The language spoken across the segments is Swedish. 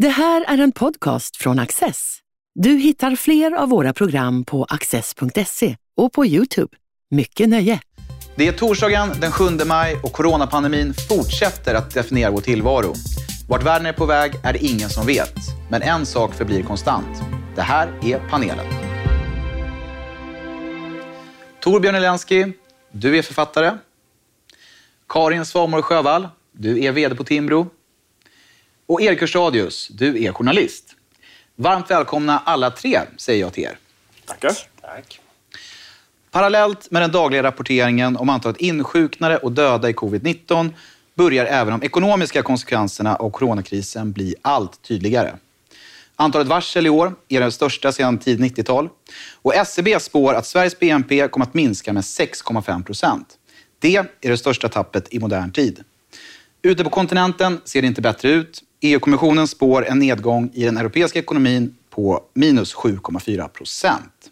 Det här är en podcast från Access. Du hittar fler av våra program på access.se och på Youtube. Mycket nöje! Det är torsdagen den 7 maj och coronapandemin fortsätter att definiera vår tillvaro. Vart världen är på väg är det ingen som vet. Men en sak förblir konstant. Det här är panelen. Torbjörn Elensky, du är författare. Karin Svanborg Sjövall, du är VD på Timbro. Och Erik Hörstadius, du är journalist. Varmt välkomna alla tre, säger jag till er. Tackar. Tack. Parallellt med den dagliga rapporteringen om antalet insjuknade och döda i covid-19 börjar även de ekonomiska konsekvenserna av coronakrisen bli allt tydligare. Antalet varsel i år är det största sedan tidigt 90-tal. Och SCB spår att Sveriges BNP kommer att minska med 6,5 procent. Det är det största tappet i modern tid. Ute på kontinenten ser det inte bättre ut. EU-kommissionen spår en nedgång i den europeiska ekonomin på minus 7,4 procent.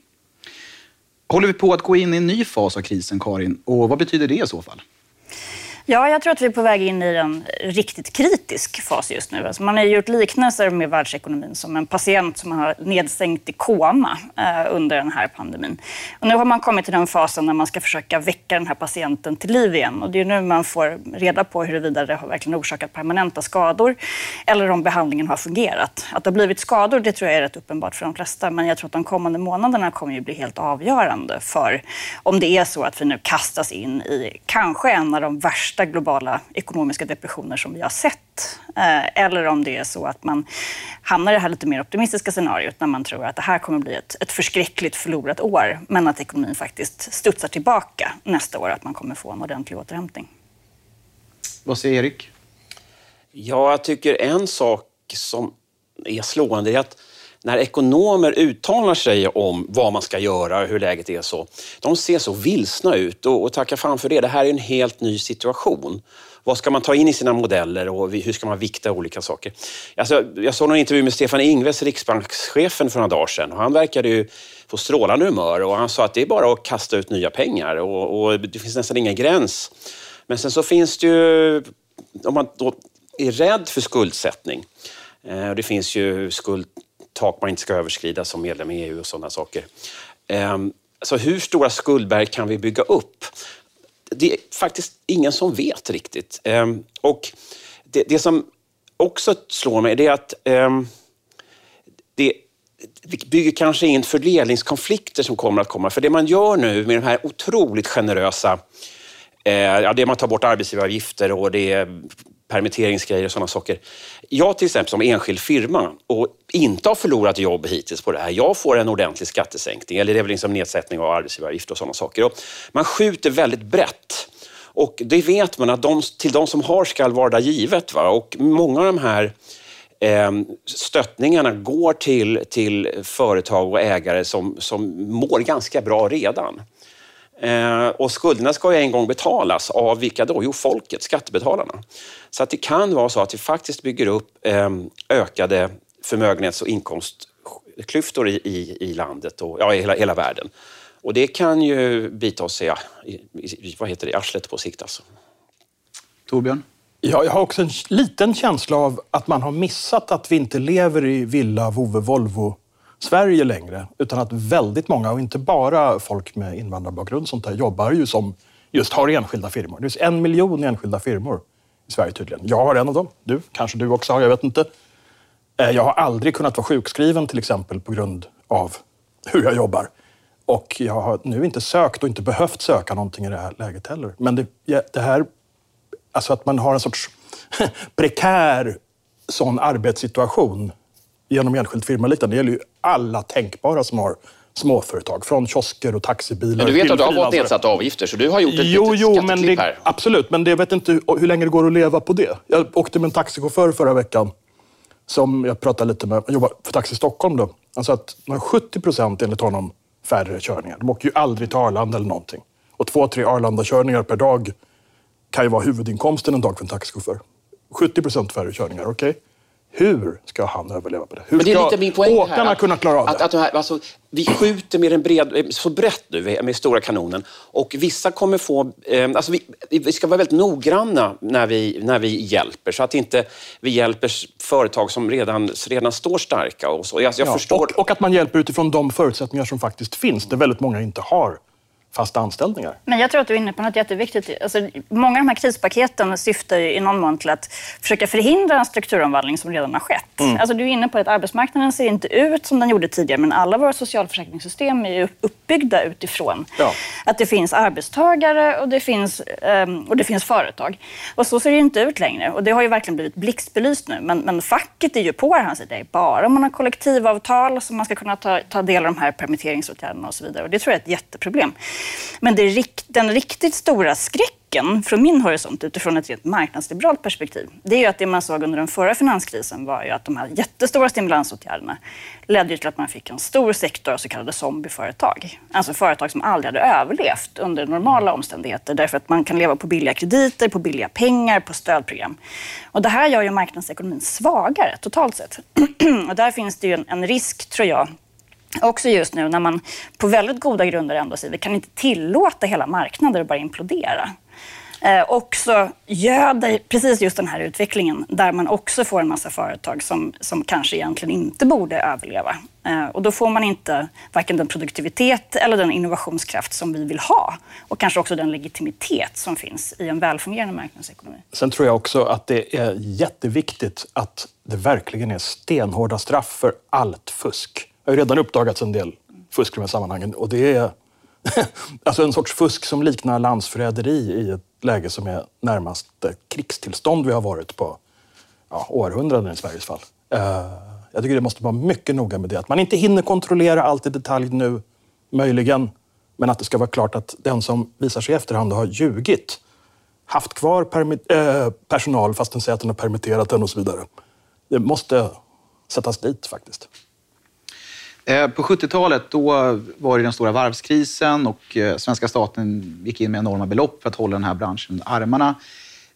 Håller vi på att gå in i en ny fas av krisen, Karin? Och vad betyder det i så fall? Ja, jag tror att vi är på väg in i en riktigt kritisk fas just nu. Alltså man har gjort liknelser med världsekonomin som en patient som har nedsänkt i koma eh, under den här pandemin. Och nu har man kommit till den fasen när man ska försöka väcka den här patienten till liv igen. Och det är nu man får reda på huruvida det har verkligen orsakat permanenta skador eller om behandlingen har fungerat. Att det har blivit skador, det tror jag är rätt uppenbart för de flesta. Men jag tror att de kommande månaderna kommer ju bli helt avgörande för om det är så att vi nu kastas in i kanske en av de värsta värsta globala ekonomiska depressioner som vi har sett. Eh, eller om det är så att man hamnar i det här lite mer optimistiska scenariot när man tror att det här kommer bli ett, ett förskräckligt förlorat år, men att ekonomin faktiskt studsar tillbaka nästa år, att man kommer få en ordentlig återhämtning. Vad säger Erik? Ja, jag tycker en sak som är slående är att när ekonomer uttalar sig om vad man ska göra och hur läget är så, de ser så vilsna ut och, och tacka fan för det. Det här är en helt ny situation. Vad ska man ta in i sina modeller och hur ska man vikta olika saker? Alltså, jag såg en intervju med Stefan Ingves, riksbankschefen, för några dagar sedan. Och han verkade ju på strålande humör och han sa att det är bara att kasta ut nya pengar och, och det finns nästan ingen gräns. Men sen så finns det ju, om man då är rädd för skuldsättning, eh, och det finns ju skuld tak man inte ska överskrida som medlem i EU och sådana saker. Ehm, så hur stora skuldberg kan vi bygga upp? Det är faktiskt ingen som vet riktigt. Ehm, och det, det som också slår mig är att ehm, det vi bygger kanske in fördelningskonflikter som kommer att komma. För det man gör nu med de här otroligt generösa eh, Ja, det man tar bort arbetsgivaravgifter och det är permitteringsgrejer och sådana saker. Jag till exempel som enskild firma och inte har förlorat jobb hittills på det här. Jag får en ordentlig skattesänkning eller det är väl liksom nedsättning av arbetsgivaravgift och sådana saker. Och man skjuter väldigt brett. Och det vet man att de, till de som har skall vara givet. Va? Och många av de här eh, stöttningarna går till, till företag och ägare som, som mår ganska bra redan. Eh, och skulderna ska ju en gång betalas av vilka då? Jo, folket, skattebetalarna. Så att det kan vara så att vi faktiskt bygger upp eh, ökade förmögenhets och inkomstklyftor i, i, i landet och ja, i hela, hela världen. Och det kan ju bita oss ja, i, i, vad heter det, arslet på sikt. Alltså. Torbjörn? Ja, jag har också en liten känsla av att man har missat att vi inte lever i villa, vovve, Volvo Sverige längre, utan att väldigt många, och inte bara folk med invandrarbakgrund sånt där, jobbar ju som just har enskilda firmor. Det finns en miljon enskilda firmor i Sverige tydligen. Jag har en av dem. Du, kanske du också har, jag vet inte. Eh, jag har aldrig kunnat vara sjukskriven till exempel på grund av hur jag jobbar. Och jag har nu inte sökt och inte behövt söka någonting i det här läget heller. Men det, det här, alltså att man har en sorts prekär sån arbetssituation genom enskild firma och liknande. Det gäller ju alla tänkbara som har småföretag. Från kiosker och taxibilar. Men du vet att du har fått nedsatta avgifter, så du har gjort ett jo, litet jo, men det, här. Absolut, men jag vet inte hur, hur länge det går att leva på det. Jag åkte med en taxichaufför förra veckan som jag pratade lite med. Han jobbar för Taxi Stockholm. Då. Han sa att man har 70 procent enligt honom färre körningar. De åker ju aldrig till Arlanda eller någonting. Och två, tre Arlanda-körningar per dag kan ju vara huvudinkomsten en dag för en taxichaufför. 70 procent färre körningar, okej? Okay? Hur ska han överleva på det? Hur Men det är ska lite min poäng åkarna här. kunna klara av det? Att, att alltså, vi skjuter med en bred, så brett nu med stora kanonen och vissa kommer få... Eh, alltså vi, vi ska vara väldigt noggranna när vi, när vi hjälper så att inte vi hjälper företag som redan, redan står starka. Och så. Jag, jag Ja, förstår... och, och att man hjälper utifrån de förutsättningar som faktiskt finns, där väldigt många inte har fasta anställningar. Men jag tror att du är inne på något jätteviktigt. Alltså, många av de här krispaketen syftar ju i någon mån till att försöka förhindra en strukturomvandling som redan har skett. Alltså, du är inne på att arbetsmarknaden ser inte ut som den gjorde tidigare, men alla våra socialförsäkringssystem är ju uppbyggda utifrån Ja. att det finns arbetstagare och det finns, ehm, och det finns företag. Och så ser det inte ut längre. Och det har ju verkligen blivit blixtbelyst nu. Men, men facket är ju på här. Det är bara om man har kollektivavtal som man ska kunna ta, ta del av de här permitteringsåtgärderna och så vidare. Och det tror jag är ett jätteproblem. Men det, rikt- den riktigt stora skräcken från min horisont utifrån ett rent marknadsliberalt perspektiv, det är ju att det man såg under den förra finanskrisen var ju att de här jättestora stimulansåtgärderna ledde till att man fick en stor sektor av så kallade zombieföretag. Alltså företag som aldrig hade överlevt under normala omständigheter därför att man kan leva på billiga krediter, på billiga pengar, på stödprogram. Och det här gör ju marknadsekonomin svagare totalt sett. Och där finns det ju en, en risk, tror jag, Också just nu när man på väldigt goda grunder ändå säger vi kan inte tillåta hela marknader att bara implodera. Eh, också göder precis just den här utvecklingen där man också får en massa företag som, som kanske egentligen inte borde överleva. Eh, och då får man inte varken den produktivitet eller den innovationskraft som vi vill ha. Och kanske också den legitimitet som finns i en välfungerande marknadsekonomi. Sen tror jag också att det är jätteviktigt att det verkligen är stenhårda straff för allt fusk. Det har ju redan uppdagats en del fusk i de här sammanhangen och det är alltså en sorts fusk som liknar landsförräderi i ett läge som är närmast det krigstillstånd vi har varit på ja, århundraden i Sveriges fall. Eh, jag tycker det måste vara mycket noga med det. Att man inte hinner kontrollera allt i detalj nu, möjligen, men att det ska vara klart att den som visar sig i efterhand har ljugit, haft kvar eh, personal fast den säger att den har permitterat den och så vidare. Det måste sättas dit faktiskt. Eh, på 70-talet då var det den stora varvskrisen och eh, svenska staten gick in med enorma belopp för att hålla den här branschen under armarna.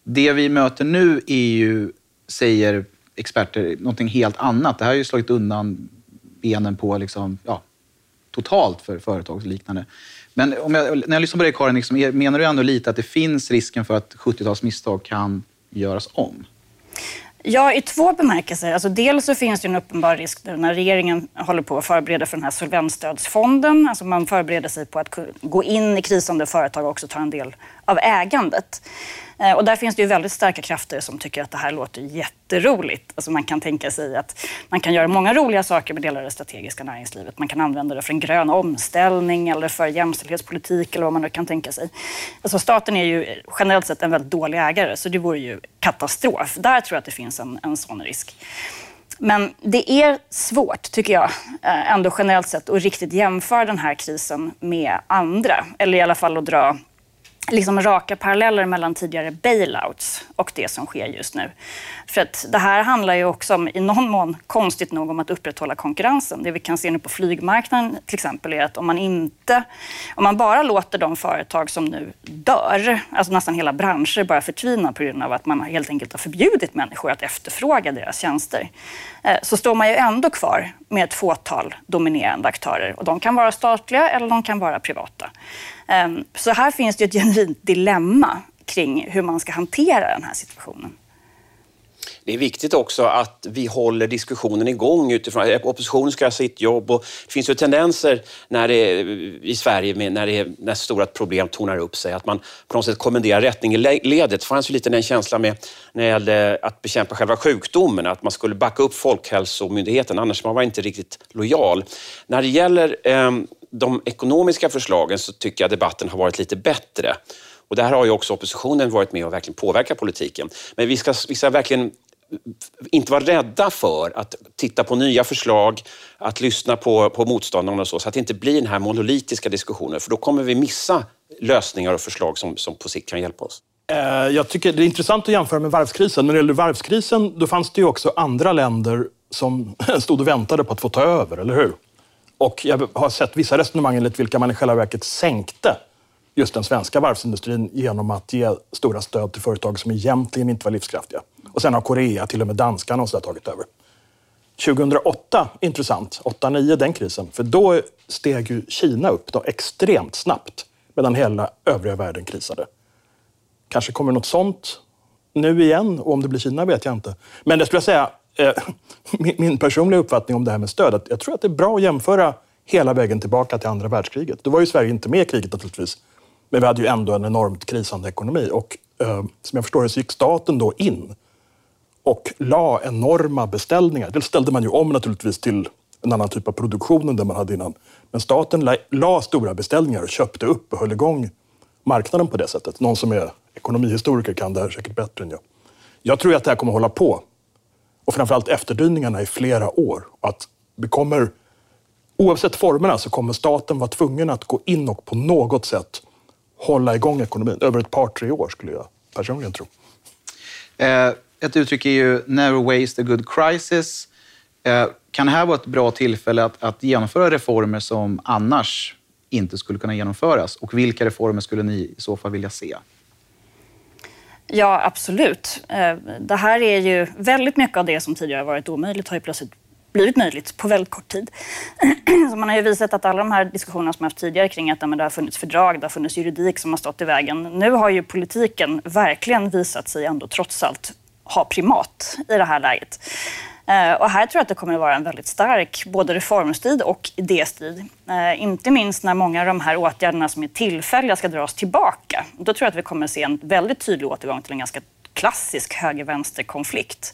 Det vi möter nu är ju, säger experter, någonting helt annat. Det här har ju slagit undan benen på liksom, ja, totalt för företag och liknande. Men om jag, när jag lyssnar på dig Karin, liksom, menar du ändå lite att det finns risken för att 70-tals misstag kan göras om? Ja, i två bemärkelser. Alltså dels så finns det en uppenbar risk nu när regeringen håller på att förbereda för den här solvensstödsfonden. Alltså man förbereder sig på att gå in i krisande företag och också ta en del av ägandet. Eh, och där finns det ju väldigt starka krafter som tycker att det här låter jätteroligt. Alltså man kan tänka sig att man kan göra många roliga saker med delar av det strategiska näringslivet. Man kan använda det för en grön omställning eller för jämställdhetspolitik eller vad man nu kan tänka sig. Alltså staten är ju generellt sett en väldigt dålig ägare så det vore ju katastrof. Där tror jag att det finns en, en sån risk. Men det är svårt, tycker jag, eh, ändå generellt sett att riktigt jämföra den här krisen med andra. Eller i alla fall att dra liksom raka paralleller mellan tidigare bailouts och det som sker just nu. För att det här handlar ju också om, i någon mån, konstigt nog, om att upprätthålla konkurrensen. Det vi kan se nu på flygmarknaden till exempel är att om man inte, om man bara låter de företag som nu dör, alltså nästan hela branscher bara förtvina på grund av att man helt enkelt har förbjudit människor att efterfråga deras tjänster, eh, så står man ju ändå kvar med ett fåtal dominerande aktörer. Och de kan vara statliga eller de kan vara privata. Ehm, så här finns det ju ett genuint dilemma kring hur man ska hantera den här situationen. Det är viktigt också att vi håller diskussionen igång utifrån eh, oppositionen ska göra sitt jobb och det finns ju tendenser när det, eh, i Sverige med, när, det, är- när stora problem tornar upp sig att man på något sätt kommenderar rättning i ledet. Det fanns ju lite den känslan med när det gällde att bekämpa själva sjukdomen, att man skulle backa upp Folkhälsomyndigheten, annars var man inte riktigt lojal. När det gäller eh, de ekonomiska förslagen så tycker jag debatten har varit lite bättre. Och där har ju också oppositionen varit med och verkligen påverkat politiken. Men vi ska, vi ska verkligen inte vara rädda för att titta på nya förslag, att lyssna på, på motståndarna och så, så att det inte blir den här monolitiska diskussionen. För då kommer vi missa lösningar och förslag som, som på sikt kan hjälpa oss. Eh, jag tycker det är intressant att jämföra med varvskrisen. När det gäller varvskrisen då fanns det ju också andra länder som stod och väntade på att få ta över, eller hur? Och jag har sett vissa resonemang enligt vilka man i själva verket sänkte just den svenska varvsindustrin genom att ge stora stöd till företag som egentligen inte var livskraftiga. Och sen har Korea, till och med danskarna och så där, tagit över. 2008, intressant, 8-9 den krisen, för då steg ju Kina upp då extremt snabbt medan hela övriga världen krisade. Kanske kommer något sånt nu igen och om det blir Kina vet jag inte. Men det skulle jag säga, eh, min, min personliga uppfattning om det här med stöd, att jag tror att det är bra att jämföra hela vägen tillbaka till andra världskriget. Då var ju Sverige inte med i kriget naturligtvis, men vi hade ju ändå en enormt krisande ekonomi och eh, som jag förstår det så gick staten då in och la enorma beställningar. Dels ställde man ju om naturligtvis till en annan typ av produktion än den man hade innan. Men staten la, la stora beställningar och köpte upp och höll igång marknaden på det sättet. Någon som är ekonomihistoriker kan det här säkert bättre än jag. Jag tror att det här kommer att hålla på. Och framförallt efterdyningarna i flera år. Att vi kommer, oavsett formerna så kommer staten vara tvungen att gå in och på något sätt hålla igång ekonomin över ett par, tre år skulle jag personligen tro. Eh, ett uttryck är ju “never waste a good crisis”. Eh, kan det här vara ett bra tillfälle att, att genomföra reformer som annars inte skulle kunna genomföras? Och vilka reformer skulle ni i så fall vilja se? Ja, absolut. Eh, det här är ju väldigt mycket av det som tidigare varit omöjligt har ju plötsligt blivit möjligt på väldigt kort tid. Så man har ju visat att alla de här diskussionerna som jag haft tidigare kring att det har funnits fördrag, det har funnits juridik som har stått i vägen. Nu har ju politiken verkligen visat sig ändå trots allt ha primat i det här läget. Eh, och här tror jag att det kommer att vara en väldigt stark både reformstrid och idéstrid. Eh, inte minst när många av de här åtgärderna som är tillfälliga ska dras tillbaka. Då tror jag att vi kommer att se en väldigt tydlig återgång till en ganska klassisk höger-vänster-konflikt.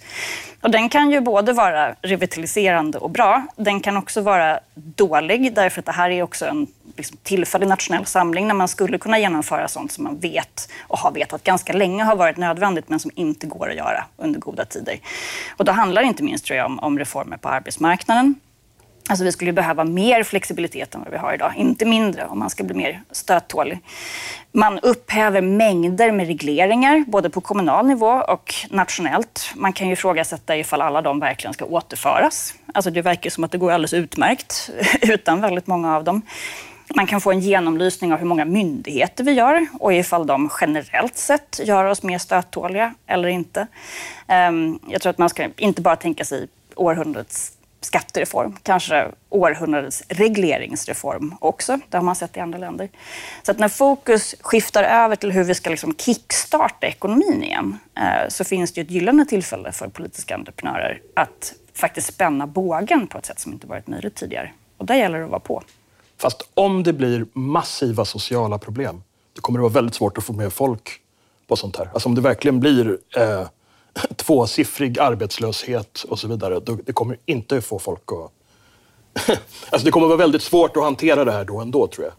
Och den kan ju både vara revitaliserande och bra. Den kan också vara dålig därför att det här är också en liksom, tillfällig nationell samling när man skulle kunna genomföra sånt som man vet och har vetat ganska länge har varit nödvändigt men som inte går att göra under goda tider. Och då handlar det inte minst tror jag, om, om reformer på arbetsmarknaden Alltså vi skulle behöva mer flexibilitet än vad vi har idag, inte mindre om man ska bli mer stöttålig. Man upphäver mängder med regleringar, både på kommunal nivå och nationellt. Man kan ju ifrågasätta ifall alla de verkligen ska återföras. Alltså det verkar som att det går alldeles utmärkt utan väldigt många av dem. Man kan få en genomlysning av hur många myndigheter vi gör och ifall de generellt sett gör oss mer stöttåliga eller inte. Ehm, jag tror att man ska inte bara tänka sig århundradets skattereform, kanske århundradets regleringsreform också. Det har man sett i andra länder. Så att när fokus skiftar över till hur vi ska liksom kickstarta ekonomin igen eh, så finns det ett gyllene tillfälle för politiska entreprenörer att faktiskt spänna bågen på ett sätt som inte varit möjligt tidigare. Och där gäller det att vara på. Fast om det blir massiva sociala problem, då kommer det vara väldigt svårt att få med folk på sånt här. Alltså om det verkligen blir eh, tvåsiffrig arbetslöshet och så vidare. Det kommer inte få folk att... alltså det kommer vara väldigt svårt att hantera det här då ändå, tror jag.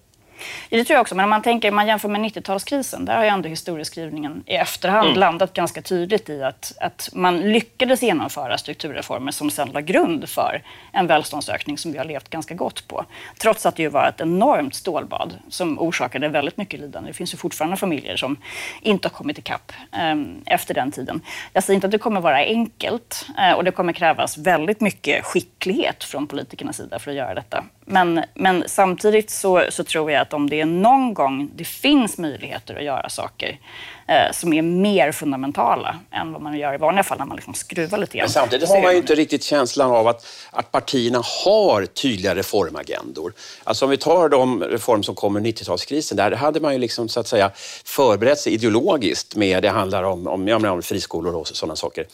Det tror jag också. Men om man, tänker, man jämför med 90-talskrisen, där har ju ändå historieskrivningen i efterhand mm. landat ganska tydligt i att, att man lyckades genomföra strukturreformer som sedan la grund för en välståndsökning som vi har levt ganska gott på. Trots att det ju var ett enormt stålbad som orsakade väldigt mycket lidande. Det finns ju fortfarande familjer som inte har kommit ikapp eh, efter den tiden. Jag säger inte att det kommer vara enkelt eh, och det kommer krävas väldigt mycket skicklighet från politikernas sida för att göra detta. Men, men samtidigt så, så, tror jag att om det är någon gång det finns möjligheter att göra saker eh, som är mer fundamentala än vad man gör i vanliga fall när man liksom skruvar lite grann. Men samtidigt har man ju inte riktigt känslan av att, att partierna har tydliga reformagendor. Alltså om vi tar de reformer som kom i 90-talskrisen, där hade man ju liksom så att säga förberett sig ideologiskt med, det handlar om, om, ja, om friskolor och sådana saker.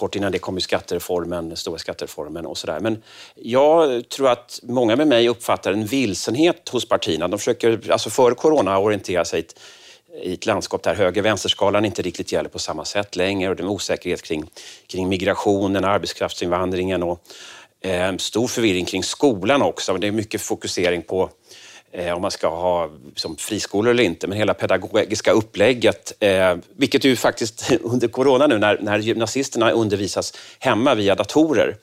Kort innan det kom ju skattereformen, stora skattereformen och sådär. Men jag tror att många med mig uppfattar en vilsenhet hos partierna. De försöker, alltså före corona, orientera sig i ett landskap där höger-vänsterskalan inte riktigt gäller på samma sätt längre och det är en osäkerhet kring, kring migrationen, arbetskraftsinvandringen och eh, stor förvirring kring skolan också. Det är mycket fokusering på Eh, om man ska ha som friskolor eller inte, men hela pedagogiska upplägget, eh, vilket ju faktiskt under corona nu när, när gymnasisterna undervisas hemma via datorer,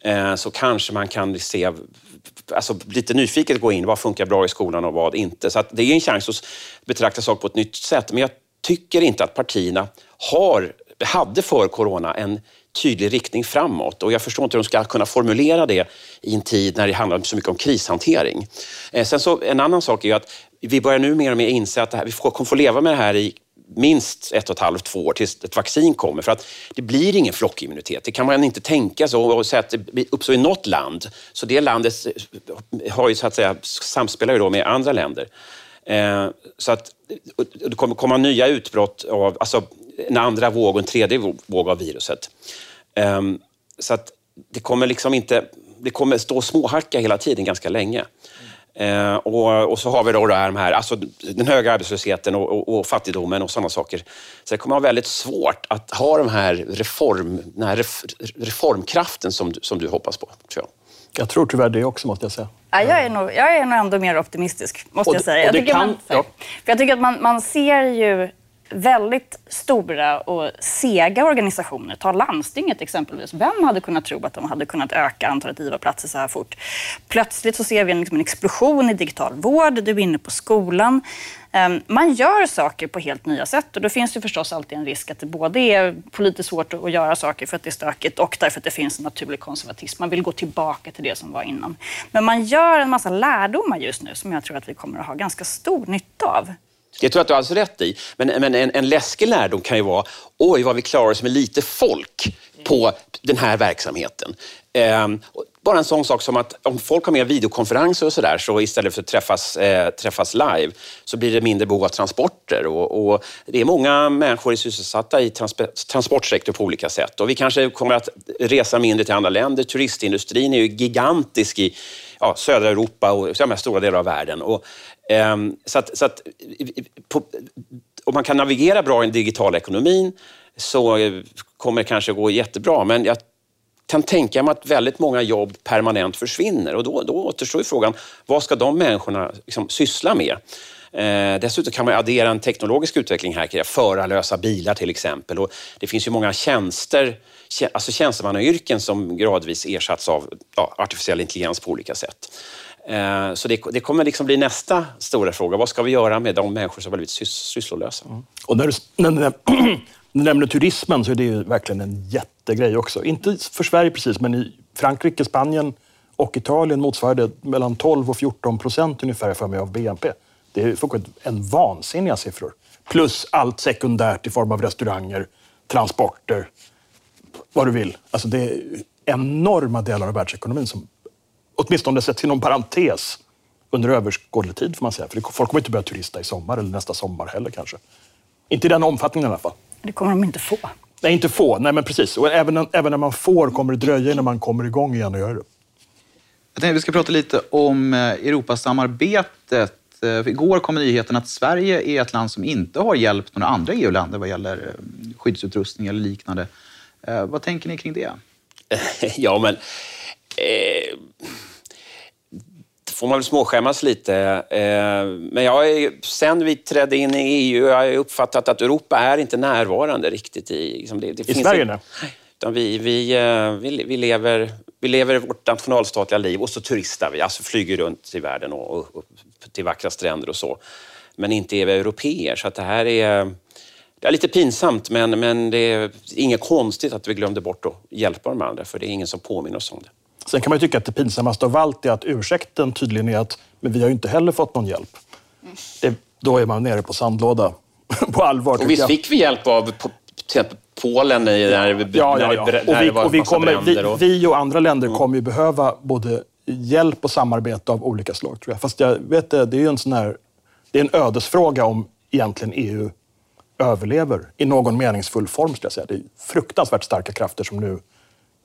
eh, så kanske man kan se Alltså lite nyfiket gå in, vad funkar bra i skolan och vad inte. Så det är en chans att betrakta saker på ett nytt sätt. Men jag tycker inte att partierna har, hade för corona en tydlig riktning framåt. Och jag förstår inte hur de ska kunna formulera det i en tid när det handlar så mycket om krishantering. Eh, sen så, en annan sak är ju att vi börjar nu mer och mer inse att det här, vi kommer få leva med det här i minst ett och ett halvt, två år tills ett vaccin kommer. För att det blir ingen flockimmunitet. Det kan man inte tänka sig och säga att det uppstår i något land. Så det landet eh, har ju så att säga, samspelar ju då med andra länder. Eh, så att det kommer komma nya utbrott av alltså en andra våg och en tredje våg av viruset. Eh, så att det kommer liksom inte... Det kommer stå småhacka hela tiden ganska länge. Eh, och, och, så har vi då det här, de här alltså den höga arbetslösheten och, och, och, fattigdomen och sådana saker. Så det kommer att vara väldigt svårt att ha de här reform, den här ref, reformkraften som, som du hoppas på. Tror jag. jag tror tyvärr det också, måste jag säga. Ja, jag, är nog, jag är nog ändå mer optimistisk, måste och, jag säga. Jag tycker, kan, man, ja. för jag tycker att man, man ser ju väldigt stora och sega organisationer. Ta landstinget exempelvis. Vem hade kunnat tro att de hade kunnat öka antalet IVA-platser så här fort? Plötsligt så ser vi en, liksom en explosion i digital vård. Du är inne på skolan. Ehm, man gör saker på helt nya sätt och då finns det förstås alltid en risk att det både är politiskt svårt att göra saker för att det är stökigt och därför att det finns en naturlig konservatism. Man vill gå tillbaka till det som var innan. Men man gör en massa lärdomar just nu som jag tror att vi kommer att ha ganska stor nytta av. Det tror jag att du har alldeles rätt i. Men, men en, en läskig lärdom kan ju vara, oj vad vi klarar oss med lite folk på den här verksamheten. Eh, bara en sån sak som att om folk har mer videokonferenser och sådär, så istället för att träffas, eh, träffas live, så blir det mindre behov av transporter. Och, och det är många människor sysselsatta i trans transportsektorn på olika sätt. Och vi kanske kommer att resa mindre till andra länder. Turistindustrin är ju gigantisk i ja, södra Europa och ja, stora delar av världen. Och, Ehm, så att, så att på, om man kan navigera bra i den digitala ekonomin så eh, kommer det kanske gå jättebra. Men jag kan tänka mig att väldigt många jobb permanent försvinner och då, då återstår ju frågan, vad ska de människorna liksom syssla med? Eh, dessutom kan man addera en teknologisk utveckling här, förarlösa bilar till exempel. Och det finns ju många tjänster, alltså tjänstemannayrken som gradvis ersatts av ja, artificiell intelligens på olika sätt. Eh, så det, det, kommer liksom bli nästa stora fråga. Vad ska vi göra med de människor som har blivit sys sysslolösa? Mm. Och när du, när, du nämner turismen så är det ju verkligen en jättegrej också. Inte för Sverige precis, men i Frankrike, Spanien och Italien motsvarar det mellan 12 och 14 procent ungefär för mig av BNP. Det är en vansinniga siffror. Plus allt sekundärt i form av restauranger, transporter, vad du vill. Alltså det är enorma delar av världsekonomin som åtminstone sätts inom parentes under överskådlig tid får man säga. För folk kommer inte börja turista i sommar eller nästa sommar heller kanske. Inte i den omfattningen i alla fall. Det kommer de inte få. Nej, inte få. Nej, men precis. Och även, även när man får kommer det dröja innan man kommer igång igen och gör det. Jag tänkte vi ska prata lite om eh, Europasamarbetet. Eh, igår kom nyheten att Sverige är ett land som inte har hjälpt några andra EU-länder vad gäller eh, skyddsutrustning eller liknande. Vad tänker ni kring det? Ja, men... Eh får man väl småskämmas lite. Eh, men jag är, sen vi trädde in i EU har jag uppfattat att Europa är inte närvarande riktigt i... Liksom det, det I Sverige? Nej. Utan vi, vi, eh, vi, vi, lever, vi lever vårt nationalstatliga liv och så turistar vi, alltså flyger runt i världen och, och, och till vackra stränder och så. Men inte är vi europeer, så att det här är... Det är lite pinsamt, men, men det är inget konstigt att vi glömde bort att hjälpa de andra, för det är ingen som påminner oss om det. Sen kan man tycka att det pinsammaste av allt är att ursäkten tydligen är att men vi har ju inte heller fått någon hjälp. Det, då är man nere på sandlåda. på allvar. Och visst fick vi hjälp av till exempel Polen i, när, ja, ja, ja. När och vi, och vi, kommer, vi, och... vi och andra länder mm. kommer ju behöva både hjälp och samarbete av olika slag. Tror jag. Fast jag vet det, det är ju en sån här, det är en ödesfråga om egentligen EU överlever i någon meningsfull form. Ska jag säga. Det är fruktansvärt starka krafter som nu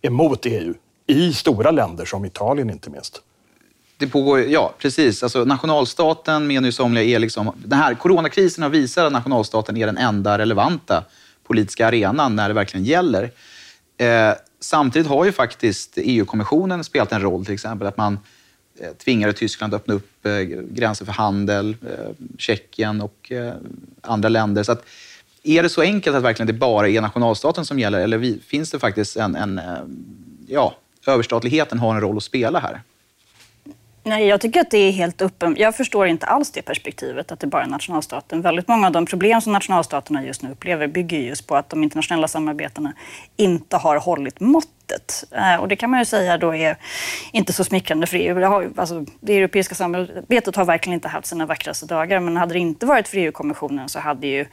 är mot EU i stora länder som Italien inte minst. Det pågår, ja precis. Alltså, nationalstaten menar ju somliga är liksom... Den här coronakrisen har visat att nationalstaten är den enda relevanta politiska arenan när det verkligen gäller. Eh, samtidigt har ju faktiskt EU-kommissionen spelat en roll, till exempel att man eh, tvingade Tyskland att öppna upp eh, gränser för handel, eh, Tjeckien och eh, andra länder. Så att, är det så enkelt att verkligen det bara är nationalstaten som gäller eller vi, finns det faktiskt en, en eh, ja, överstatligheten har en roll att spela här? Nej, jag tycker att det är helt uppenbart. Jag förstår inte alls det perspektivet, att det bara är nationalstaten. Väldigt många av de problem som nationalstaterna just nu upplever bygger just på att de internationella samarbetena inte har hållit mått sättet. Eh, och det kan man ju säga då är inte så smickrande för EU. Det, har, alltså, det europeiska samarbetet har verkligen inte haft sina vackraste dagar, men hade det inte varit för EU-kommissionen så hade ju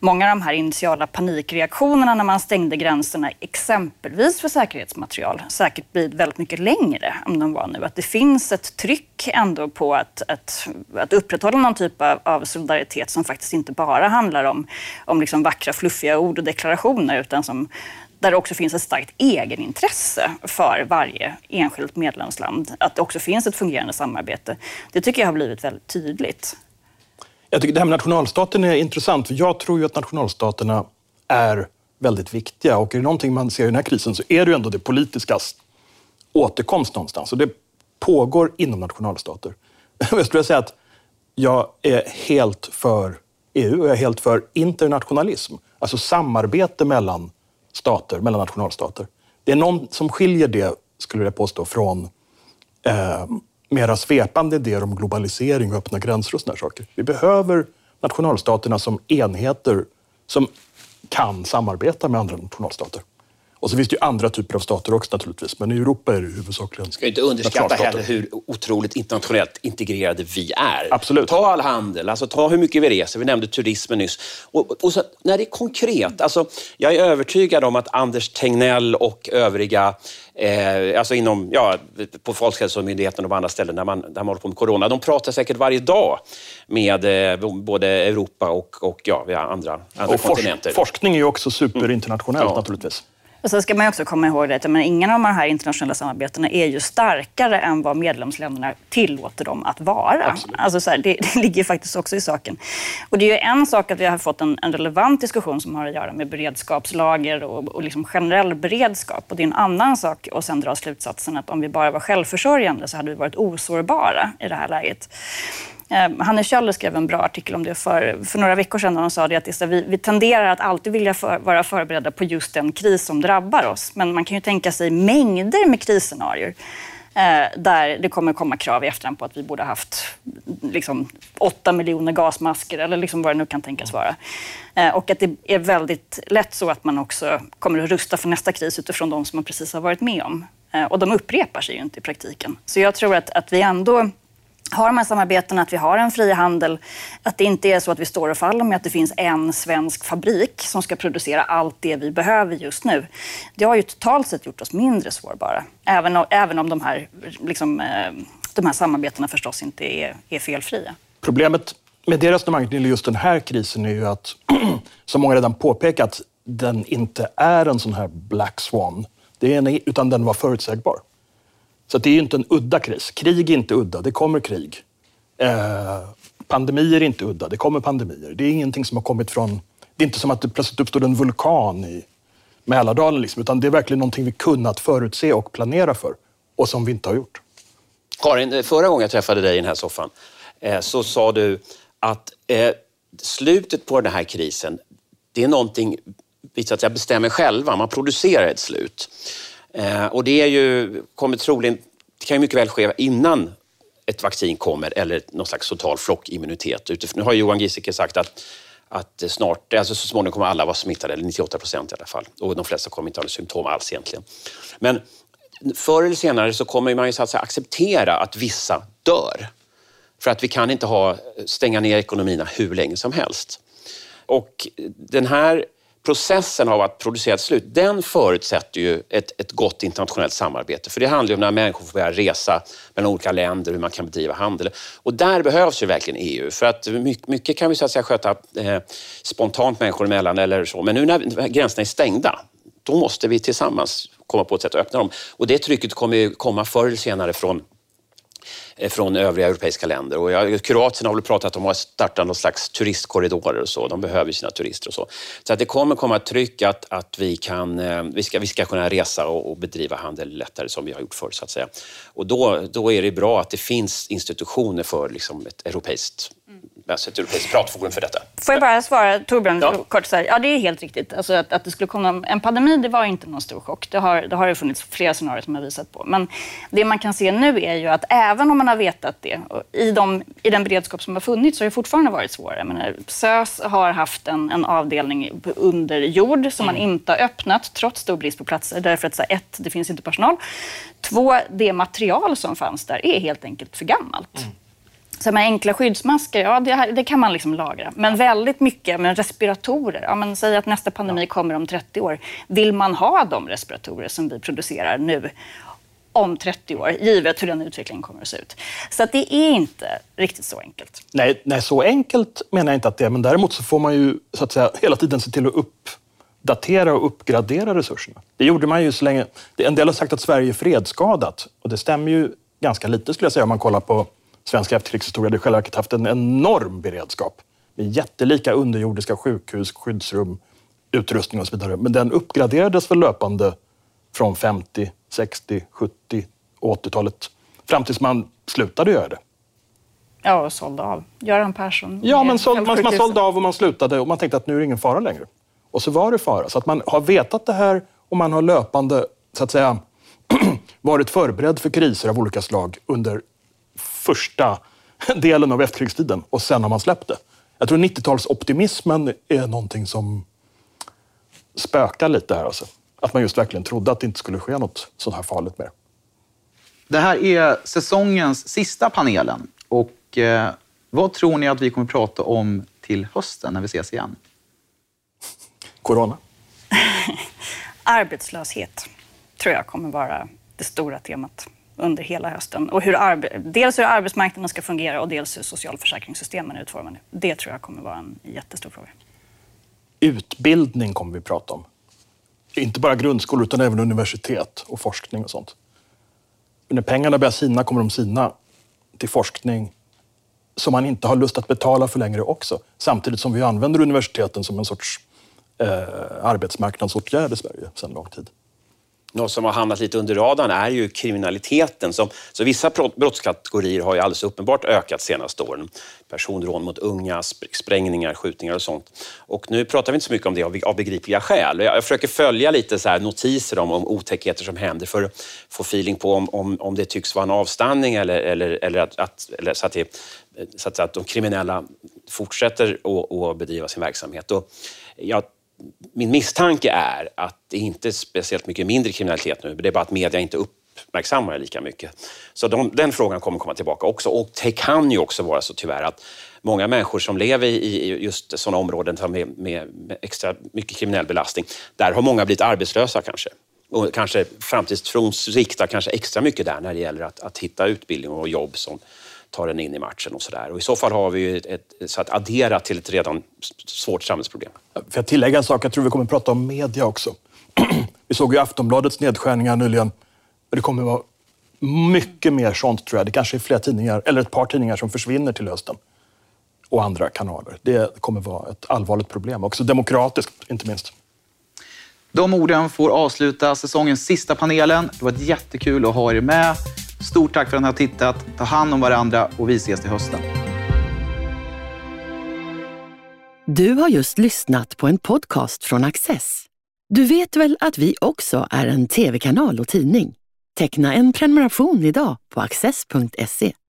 många av de här initiala panikreaktionerna när man stängde gränserna, exempelvis för säkerhetsmaterial, säkert blivit väldigt mycket längre än de var nu. Att det finns ett tryck ändå på att, att, att upprätthålla någon typ av, av solidaritet som faktiskt inte bara handlar om, om liksom vackra, fluffiga ord och deklarationer, utan som där det också finns ett starkt egenintresse för varje enskilt medlemsland. Att det också finns ett fungerande samarbete. Det tycker jag har blivit väldigt tydligt. Jag tycker det här med nationalstaten är intressant. För jag tror ju att nationalstaterna är väldigt viktiga. Och är det någonting man ser i den här krisen så är det ju ändå det politiskas återkomst någonstans. Och det pågår inom nationalstater. Jag skulle säga att jag är helt för EU och jag är helt för internationalism. Alltså samarbete mellan stater, mellan nationalstater. Det är någon som skiljer det, skulle jag påstå, från eh, mera svepande idéer om globalisering och öppna gränser och sådana saker. Vi behöver nationalstaterna som enheter som kan samarbeta med andra nationalstater. Och så finns det ju andra typer av stater också naturligtvis, men i Europa är det huvudsakligen Ska inte underskatta heller hur otroligt internationellt integrerade vi är. Absolut. Ta all handel, alltså ta hur mycket vi reser. Vi nämnde turismen nyss. Och, och så, när det är konkret, alltså, jag är övertygad om att Anders Tegnell och övriga Eh, alltså inom, ja, på Folkhälsomyndigheten och på andra ställen där man, där man håller på med corona. De pratar säkert varje dag med eh, både Europa och, och ja, andra, andra och kontinenter. forskning är ju också superinternationellt mm. ja. naturligtvis. Och sen ska man också komma ihåg att men ingen av de här internationella samarbetena är ju starkare än vad medlemsländerna tillåter dem att vara. Alltså så här, det, det, ligger faktiskt också i saken. Och det är ju en sak att vi har fått en, en relevant diskussion som har att göra med beredskapslager och, och liksom generell beredskap. Och det är en annan sak att sen dra slutsatsen att om vi bara var självförsörjande så hade vi varit osårbara i det här läget. Eh, Hanne Kjöller skrev en bra artikel om det för, för några veckor sedan. Hon sa det att vi, vi tenderar att alltid vilja för, vara förberedda på just den kris som drabbar oss. Men man kan ju tänka sig mängder med krisscenarier eh, där det kommer komma krav i efterhand på att vi borde haft liksom, 8 miljoner gasmasker eller liksom vad det nu kan tänkas vara. Eh, och att det är väldigt lätt så att man också kommer att rusta för nästa kris utifrån de som man precis har varit med om. Och de upprepar sig ju inte i praktiken. Så jag tror att, att vi ändå har de här samarbetena, att vi har en fri handel, att det inte är så att vi står och faller med att det finns en svensk fabrik som ska producera allt det vi behöver just nu. Det har ju totalt sett gjort oss mindre sårbara, även om, även om de, här, liksom, eh, de här samarbetena förstås inte är, är felfria. Problemet med det resonemanget när just den här krisen är ju att, som många redan påpekat, den inte är en sån här black swan, det är en, utan den var förutsägbar. Så det är ju inte en udda kris. Krig är inte udda, det kommer krig. Eh, pandemier är inte udda, det kommer pandemier. Det är ingenting som har kommit från... Det är inte som att det plötsligt uppstod en vulkan i Mälardalen, liksom, utan det är verkligen någonting vi kunnat förutse och planera för och som vi inte har gjort. Karin, eh, förra gången jag träffade dig i den här soffan eh, så sa du att eh, slutet på den här krisen, det är någonting vi så att säga, bestämmer själva. Man producerar ett slut. Eh, och det är ju, kommer troligen, det kan ju mycket väl ske innan ett vaccin kommer eller någon slags total flockimmunitet. Nu har Johan Giesecke sagt att, att snart, alltså så småningom kommer alla vara smittade, eller 98 procent i alla fall. Och de flesta kommer inte ha några symptom alls egentligen. Men förr eller senare så kommer man ju så att säga acceptera att vissa dör. För att vi kan inte ha, stänga ner ekonomierna hur länge som helst. Och den här processen av att producera ett slut, den förutsätter ju ett, ett gott internationellt samarbete. För det handlar ju om när människor får börja resa mellan olika länder, hur man kan bedriva handel. Och där behövs ju verkligen EU. För att mycket, mycket kan vi så att säga sköta eh, spontant människor emellan eller så. Men nu när gränserna är stängda, då måste vi tillsammans komma på ett sätt att öppna dem. Och det trycket kommer ju komma förr eller senare från Eh, från övriga europeiska länder. Och jag, Kroatien har väl pratat om att starta någon slags turistkorridorer och så. De behöver sina turister och så. Så att det kommer komma ett tryck att, att vi, kan, eh, vi, ska, vi ska kunna resa och, och bedriva handel lättare som vi har gjort förr så att säga. Och då, då är det bra att det finns institutioner för liksom ett europeiskt alltså ett europeiskt pratforum för detta. Får jag bara svara Torbjörn Ja. kort? Så här. Ja, det är helt riktigt. Alltså att, att det skulle komma en pandemi, det var inte någon stor chock. Det har det har ju funnits flera scenarier som har visat på. Men det man kan se nu är ju att även om man har vetat det, i, de, i den beredskap som har funnits, så har det fortfarande varit svårare. Menar, SÖS har haft en, en avdelning under jord som man inte har öppnat, trots stor brist på platser. Därför att så här, ett, det finns inte personal. Två, det material som fanns där är helt enkelt för gammalt. Så med enkla skyddsmasker, ja det, här- det kan man liksom lagra. Men väldigt mycket med respiratorer, ja, men säg att nästa pandemi kommer om 30 år. Vill man ha de respiratorer som vi producerar nu om 30 år, givet hur den utvecklingen kommer att se ut? Så att det är inte riktigt så enkelt. Nej, nej, så enkelt menar jag inte att det är. Men däremot så får man ju så att säga, hela tiden se till att uppdatera och uppgradera resurserna. Det gjorde man ju så länge... En del har sagt att Sverige är fredsskadat. Och det stämmer ju ganska lite skulle jag säga om man kollar på svensk efterkrigshistoria. Har i själva haft en enorm beredskap. Med jättelika underjordiska sjukhus, skyddsrum, utrustning och så vidare. Men den uppgraderades väl löpande från 50, 60, 70 och 80-talet. Fram tills man slutade göra det. Ja, och sålde av. Göran Persson. Ja, men såld, man, man sålde av och man slutade och man tänkte att nu är det ingen fara längre. Och så var det fara. Så att man har vetat det här och man har löpande, så att säga, varit förberedd för kriser av olika slag under första delen av efterkrigstiden och sen har man släppt det. Jag tror 90-talsoptimismen är någonting som spökar lite här. Alltså. Att man just verkligen trodde att det inte skulle ske något sånt här farligt mer. Det här är säsongens sista panelen. Och eh, vad tror ni att vi kommer prata om till hösten när vi ses igen? Corona. Arbetslöshet tror jag kommer vara det stora temat under hela hösten. Och hur dels hur arbetsmarknaden ska fungera och dels hur socialförsäkringssystemen är utformade. Det tror jag kommer vara en jättestor fråga. Utbildning kommer vi prata om. Inte bara grundskolor utan även universitet och forskning och sånt. Men när pengarna börjar sina kommer de sina till forskning som man inte har lust att betala för längre också. Samtidigt som vi använder universiteten som en sorts eh, arbetsmarknadsåtgärd i Sverige sedan lång tid. Något som har hamnat lite under radarn är ju kriminaliteten. Som, så vissa brottskategorier har ju alldeles uppenbart ökat senaste åren. Personrån mot unga, sprängningar, skjutningar och sånt. Och nu pratar vi inte så mycket om det av, begripliga skäl. Jag, jag försöker följa lite så här notiser om, om otäckheter som händer för att få feeling på om, om, om det tycks vara en avstanning eller, eller, eller, att, att, eller så, att det, så att, att de kriminella fortsätter att, att bedriva sin verksamhet. Och jag min misstanke är att det inte är speciellt mycket mindre kriminalitet nu. Det är bara att media inte uppmärksammar det lika mycket. Så de, den frågan kommer komma tillbaka också. Och det kan ju också vara så tyvärr att många människor som lever i just sådana områden som med, med, med extra mycket kriminell belastning, där har många blivit arbetslösa kanske. Och kanske framtidstron riktar kanske extra mycket där när det gäller att, att hitta utbildning och jobb som tar en in i matchen och sådär. Och i så fall har vi ju ett, så att addera till ett redan svårt samhällsproblem. Får jag tillägga en sak? Jag tror vi kommer att prata om media också. vi såg ju Aftonbladets nedskärningar nyligen. Det kommer att vara mycket mer sånt tror jag. Det kanske är flera tidningar, eller ett par tidningar som försvinner till hösten. Och andra kanaler. Det kommer att vara ett allvarligt problem. Också demokratiskt, inte minst. De orden får avsluta säsongens sista panelen. Det var jättekul att ha er med. Stort tack för att ni har tittat. Ta hand om varandra och vi ses till hösten. Du har just lyssnat på en podcast från Access. Du vet väl att vi också är en tv-kanal och tidning? Teckna en prenumeration idag på access.se.